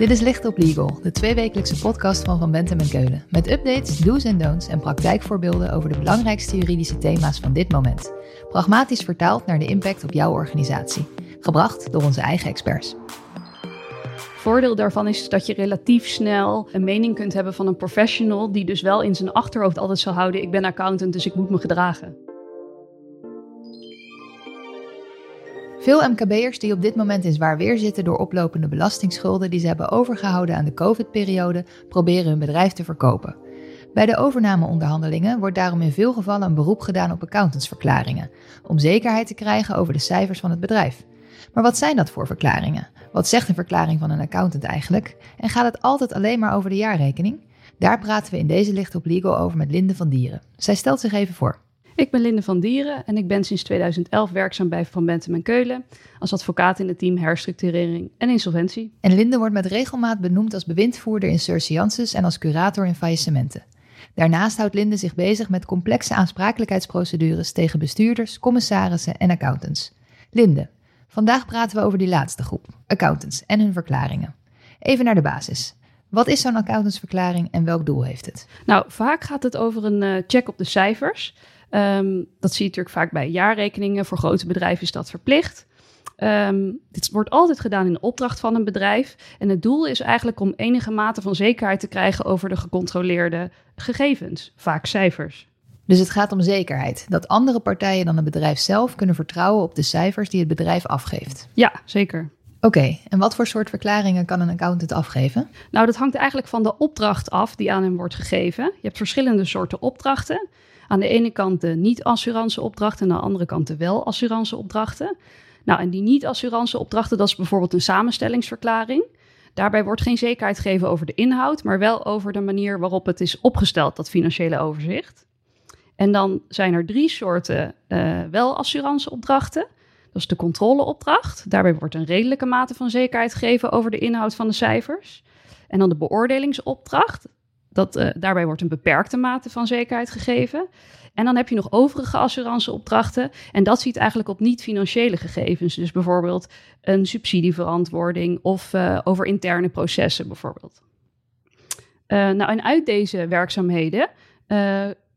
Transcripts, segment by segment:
Dit is Licht op Legal, de tweewekelijkse podcast van Van Bentem en Keulen. Met updates, do's en don'ts en praktijkvoorbeelden over de belangrijkste juridische thema's van dit moment. Pragmatisch vertaald naar de impact op jouw organisatie. Gebracht door onze eigen experts. Voordeel daarvan is dat je relatief snel een mening kunt hebben van een professional die dus wel in zijn achterhoofd altijd zal houden: ik ben accountant, dus ik moet me gedragen. Veel MKB'ers die op dit moment in zwaar weer zitten door oplopende belastingsschulden die ze hebben overgehouden aan de COVID-periode, proberen hun bedrijf te verkopen. Bij de overnameonderhandelingen wordt daarom in veel gevallen een beroep gedaan op accountantsverklaringen, om zekerheid te krijgen over de cijfers van het bedrijf. Maar wat zijn dat voor verklaringen? Wat zegt een verklaring van een accountant eigenlijk? En gaat het altijd alleen maar over de jaarrekening? Daar praten we in deze Licht op Legal over met Linde van Dieren. Zij stelt zich even voor. Ik ben Linde van Dieren en ik ben sinds 2011 werkzaam bij Van Bentem en Keulen als advocaat in het team herstructurering en insolventie. En Linde wordt met regelmaat benoemd als bewindvoerder in surseances en als curator in faillissementen. Daarnaast houdt Linde zich bezig met complexe aansprakelijkheidsprocedures tegen bestuurders, commissarissen en accountants. Linde, vandaag praten we over die laatste groep, accountants en hun verklaringen. Even naar de basis. Wat is zo'n accountantsverklaring en welk doel heeft het? Nou, vaak gaat het over een uh, check op de cijfers. Um, dat zie je natuurlijk vaak bij jaarrekeningen. Voor grote bedrijven is dat verplicht. Um, dit wordt altijd gedaan in de opdracht van een bedrijf. En het doel is eigenlijk om enige mate van zekerheid te krijgen over de gecontroleerde gegevens, vaak cijfers. Dus het gaat om zekerheid. Dat andere partijen dan het bedrijf zelf kunnen vertrouwen op de cijfers die het bedrijf afgeeft. Ja, zeker. Oké, okay, en wat voor soort verklaringen kan een accountant afgeven? Nou, dat hangt eigenlijk van de opdracht af die aan hem wordt gegeven. Je hebt verschillende soorten opdrachten. Aan de ene kant de niet-assurance opdrachten en aan de andere kant de wel-assurance opdrachten. Nou, en die niet-assurance opdrachten, dat is bijvoorbeeld een samenstellingsverklaring. Daarbij wordt geen zekerheid gegeven over de inhoud, maar wel over de manier waarop het is opgesteld, dat financiële overzicht. En dan zijn er drie soorten uh, wel-assurance opdrachten. Dat is de controleopdracht. Daarbij wordt een redelijke mate van zekerheid gegeven over de inhoud van de cijfers. En dan de beoordelingsopdracht. Dat, uh, daarbij wordt een beperkte mate van zekerheid gegeven. En dan heb je nog overige assuranceopdrachten. En dat ziet eigenlijk op niet-financiële gegevens. Dus bijvoorbeeld een subsidieverantwoording of uh, over interne processen bijvoorbeeld. Uh, nou, en uit deze werkzaamheden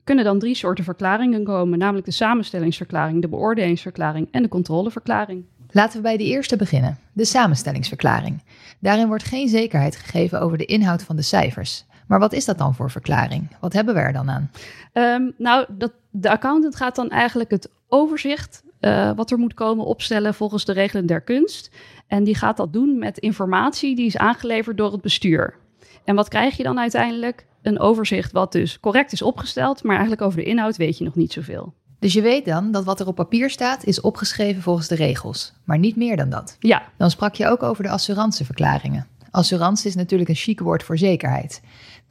kunnen dan drie soorten verklaringen komen. Namelijk de samenstellingsverklaring, de beoordelingsverklaring en de controleverklaring. Laten we bij de eerste beginnen, de samenstellingsverklaring. Daarin wordt geen zekerheid gegeven over de inhoud van de cijfers. Maar wat is dat dan voor verklaring? Wat hebben we er dan aan? Um, nou, dat, de accountant gaat dan eigenlijk het overzicht uh, wat er moet komen opstellen volgens de regelen der kunst. En die gaat dat doen met informatie die is aangeleverd door het bestuur. En wat krijg je dan uiteindelijk? Een overzicht wat dus correct is opgesteld, maar eigenlijk over de inhoud weet je nog niet zoveel. Dus je weet dan dat wat er op papier staat is opgeschreven volgens de regels, maar niet meer dan dat. Ja. Dan sprak je ook over de assuranceverklaringen. Assurance is natuurlijk een chic woord voor zekerheid.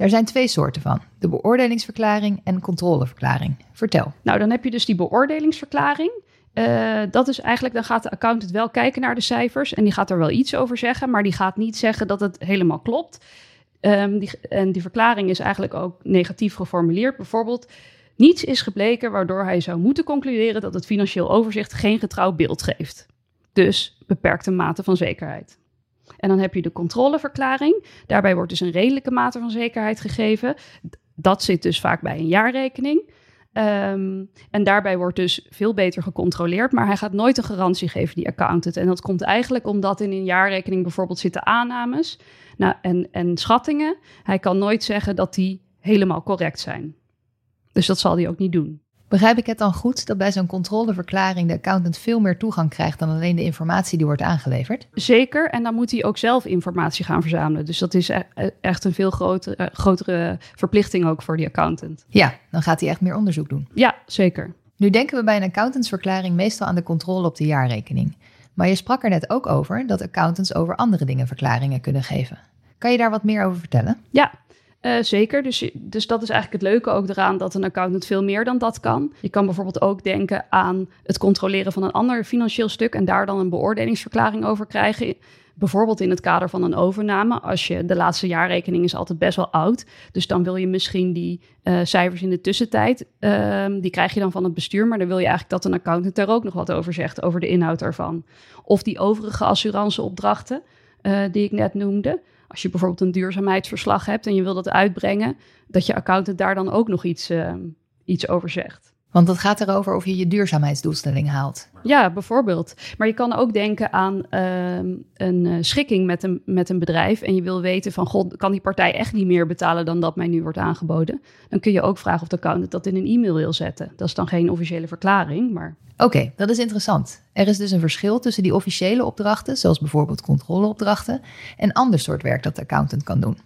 Daar zijn twee soorten van: de beoordelingsverklaring en controleverklaring. Vertel. Nou, dan heb je dus die beoordelingsverklaring. Uh, dat is eigenlijk, dan gaat de accountant wel kijken naar de cijfers en die gaat er wel iets over zeggen, maar die gaat niet zeggen dat het helemaal klopt. Um, die, en die verklaring is eigenlijk ook negatief geformuleerd. Bijvoorbeeld, niets is gebleken waardoor hij zou moeten concluderen dat het financieel overzicht geen getrouw beeld geeft. Dus beperkte mate van zekerheid. En dan heb je de controleverklaring. Daarbij wordt dus een redelijke mate van zekerheid gegeven. Dat zit dus vaak bij een jaarrekening. Um, en daarbij wordt dus veel beter gecontroleerd, maar hij gaat nooit een garantie geven, die accountant. En dat komt eigenlijk omdat in een jaarrekening bijvoorbeeld zitten aannames nou, en, en schattingen. Hij kan nooit zeggen dat die helemaal correct zijn. Dus dat zal hij ook niet doen. Begrijp ik het dan goed dat bij zo'n controleverklaring de accountant veel meer toegang krijgt dan alleen de informatie die wordt aangeleverd? Zeker, en dan moet hij ook zelf informatie gaan verzamelen. Dus dat is e-, e-, echt een veel grotere, eh, grotere verplichting ook voor die accountant. Ja, dan gaat hij echt meer onderzoek doen. Ja, zeker. Nu denken we bij een accountantsverklaring meestal aan de controle op de jaarrekening. Maar je sprak er net ook over dat accountants over andere dingen verklaringen kunnen geven. Kan je daar wat meer over vertellen? Ja, uh, zeker. Dus, dus dat is eigenlijk het leuke ook eraan dat een accountant veel meer dan dat kan. Je kan bijvoorbeeld ook denken aan het controleren van een ander financieel stuk en daar dan een beoordelingsverklaring over krijgen. Bijvoorbeeld in het kader van een overname. Als je de laatste jaarrekening is altijd best wel oud. Dus dan wil je misschien die uh, cijfers in de tussentijd. Uh, die krijg je dan van het bestuur. Maar dan wil je eigenlijk dat een accountant er ook nog wat over zegt. Over de inhoud daarvan. Of die overige assuranceopdrachten uh, die ik net noemde als je bijvoorbeeld een duurzaamheidsverslag hebt en je wil dat uitbrengen, dat je accountant daar dan ook nog iets, uh, iets over zegt. Want dat gaat erover of je je duurzaamheidsdoelstelling haalt. Ja, bijvoorbeeld. Maar je kan ook denken aan uh, een uh, schikking met een, met een bedrijf. En je wil weten van, god, kan die partij echt niet meer betalen dan dat mij nu wordt aangeboden? Dan kun je ook vragen of de accountant dat in een e-mail wil zetten. Dat is dan geen officiële verklaring, maar... Oké, dat is interessant. Er is dus een verschil tussen die officiële opdrachten, zoals bijvoorbeeld controleopdrachten, en ander soort werk dat de accountant kan doen.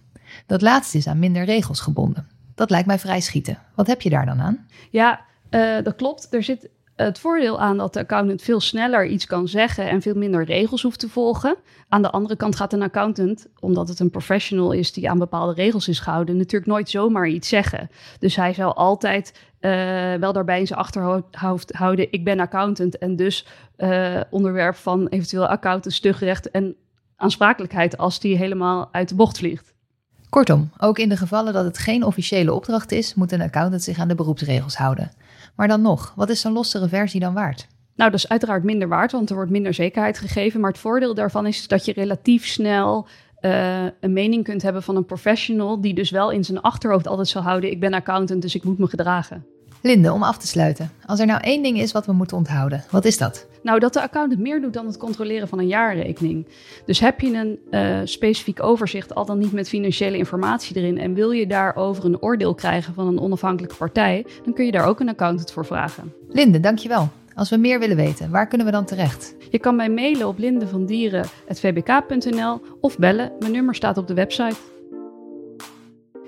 Dat laatste is aan minder regels gebonden. Dat lijkt mij vrij schieten. Wat heb je daar dan aan? Ja, uh, dat klopt. Er zit het voordeel aan dat de accountant veel sneller iets kan zeggen en veel minder regels hoeft te volgen. Aan de andere kant gaat een accountant, omdat het een professional is die aan bepaalde regels is gehouden, natuurlijk nooit zomaar iets zeggen. Dus hij zal altijd uh, wel daarbij in zijn achterhoofd houden: ik ben accountant en dus uh, onderwerp van eventueel accountant, stugrecht en aansprakelijkheid als die helemaal uit de bocht vliegt. Kortom, ook in de gevallen dat het geen officiële opdracht is, moet een accountant zich aan de beroepsregels houden. Maar dan nog, wat is zo'n lossere versie dan waard? Nou, dat is uiteraard minder waard, want er wordt minder zekerheid gegeven. Maar het voordeel daarvan is dat je relatief snel uh, een mening kunt hebben van een professional, die dus wel in zijn achterhoofd altijd zal houden: ik ben accountant, dus ik moet me gedragen. Linde, om af te sluiten. Als er nou één ding is wat we moeten onthouden, wat is dat? Nou, dat de accountant meer doet dan het controleren van een jaarrekening. Dus heb je een uh, specifiek overzicht, al dan niet met financiële informatie erin, en wil je daarover een oordeel krijgen van een onafhankelijke partij, dan kun je daar ook een accountant voor vragen. Linde, dankjewel. Als we meer willen weten, waar kunnen we dan terecht? Je kan mij mailen op lindevandieren.vbk.nl of bellen. Mijn nummer staat op de website.